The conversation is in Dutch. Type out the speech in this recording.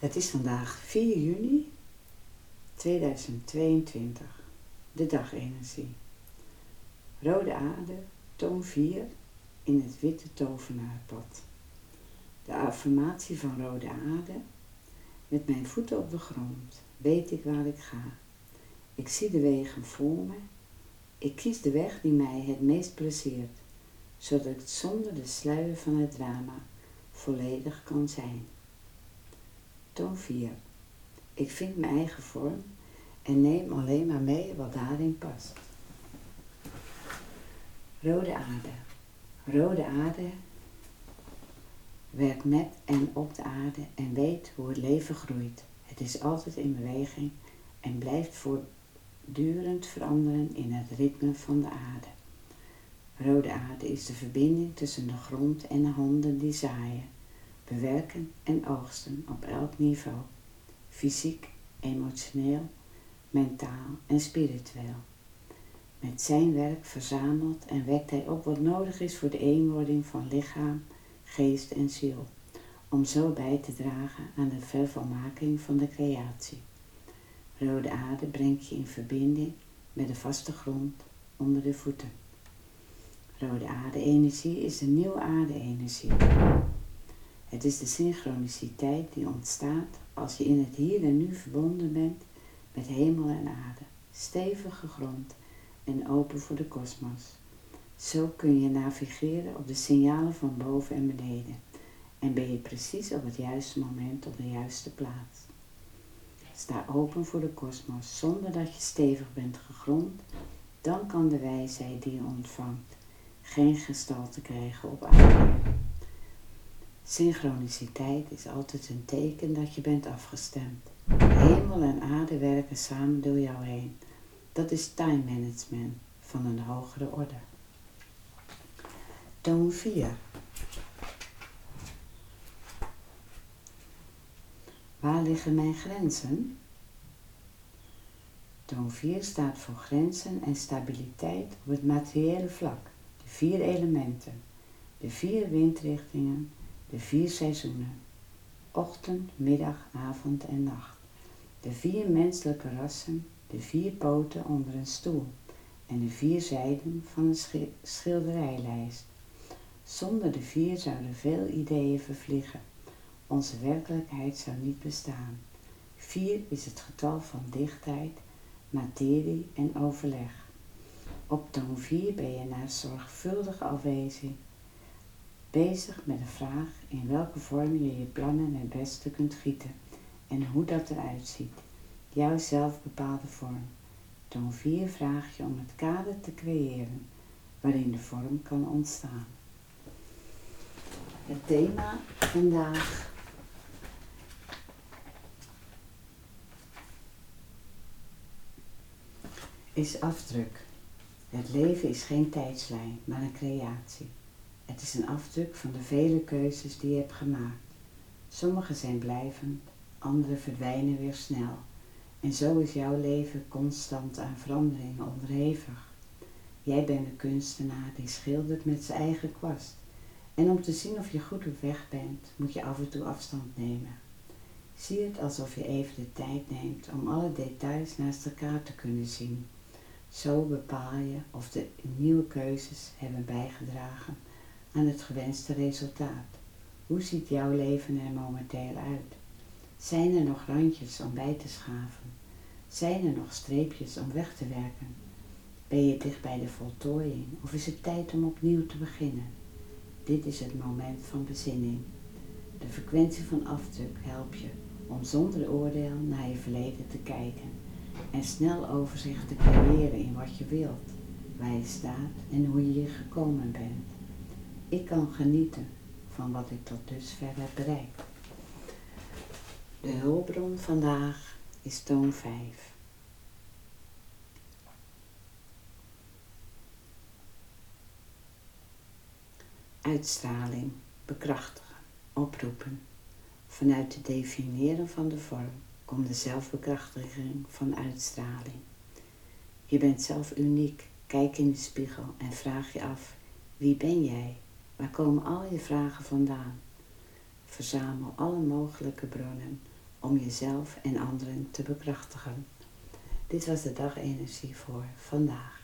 Het is vandaag 4 juni 2022, de dagenergie. Rode aarde, toon 4 in het witte tovenaarpad. De affirmatie van rode aarde. Met mijn voeten op de grond weet ik waar ik ga. Ik zie de wegen voor me. Ik kies de weg die mij het meest pleziert, zodat ik zonder de sluier van het drama volledig kan zijn. Toon 4. Ik vind mijn eigen vorm en neem alleen maar mee wat daarin past. Rode aarde. Rode aarde werkt met en op de aarde en weet hoe het leven groeit. Het is altijd in beweging en blijft voortdurend veranderen in het ritme van de aarde. Rode aarde is de verbinding tussen de grond en de handen die zaaien bewerken en oogsten op elk niveau, fysiek, emotioneel, mentaal en spiritueel. Met zijn werk verzamelt en wekt hij op wat nodig is voor de eenwording van lichaam, geest en ziel, om zo bij te dragen aan de vervolmaking van de creatie. Rode aarde brengt je in verbinding met de vaste grond onder de voeten. Rode aarde-energie is de nieuwe aarde-energie. Het is de synchroniciteit die ontstaat als je in het hier en nu verbonden bent met hemel en aarde, stevige grond en open voor de kosmos. Zo kun je navigeren op de signalen van boven en beneden en ben je precies op het juiste moment op de juiste plaats. Sta open voor de kosmos zonder dat je stevig bent gegrond, dan kan de wijsheid die je ontvangt geen gestalte krijgen op aarde. Synchroniciteit is altijd een teken dat je bent afgestemd. Hemel en aarde werken samen door jou heen. Dat is time management van een hogere orde. Toon 4. Waar liggen mijn grenzen? Toon 4 staat voor grenzen en stabiliteit op het materiële vlak. De vier elementen, de vier windrichtingen de vier seizoenen. Ochtend, middag, avond en nacht. De vier menselijke rassen, de vier poten onder een stoel en de vier zijden van een schilderijlijst. Zonder de vier zouden veel ideeën vervliegen. Onze werkelijkheid zou niet bestaan. Vier is het getal van dichtheid, materie en overleg. Op toon 4 ben je naar zorgvuldige afwezing bezig met de vraag in welke vorm je je plannen het beste kunt gieten en hoe dat eruit ziet. Jouw zelfbepaalde vorm. Toon 4 vraag je om het kader te creëren waarin de vorm kan ontstaan. Het thema vandaag is afdruk. Het leven is geen tijdslijn, maar een creatie. Het is een afdruk van de vele keuzes die je hebt gemaakt. Sommige zijn blijvend, andere verdwijnen weer snel. En zo is jouw leven constant aan veranderingen onderhevig. Jij bent een kunstenaar die schildert met zijn eigen kwast. En om te zien of je goed op weg bent, moet je af en toe afstand nemen. Zie het alsof je even de tijd neemt om alle details naast elkaar te kunnen zien. Zo bepaal je of de nieuwe keuzes hebben bijgedragen aan het gewenste resultaat. Hoe ziet jouw leven er momenteel uit? Zijn er nog randjes om bij te schaven? Zijn er nog streepjes om weg te werken? Ben je dicht bij de voltooiing of is het tijd om opnieuw te beginnen? Dit is het moment van bezinning. De frequentie van afdruk helpt je om zonder oordeel naar je verleden te kijken en snel overzicht te creëren in wat je wilt, waar je staat en hoe je hier gekomen bent. Ik kan genieten van wat ik tot dusver heb bereikt. De hulpbron vandaag is toon 5. Uitstraling, bekrachtigen, oproepen. Vanuit het definiëren van de vorm komt de zelfbekrachtiging van uitstraling. Je bent zelf uniek. Kijk in de spiegel en vraag je af: wie ben jij? Waar komen al je vragen vandaan? Verzamel alle mogelijke bronnen om jezelf en anderen te bekrachtigen. Dit was de dagenergie voor vandaag.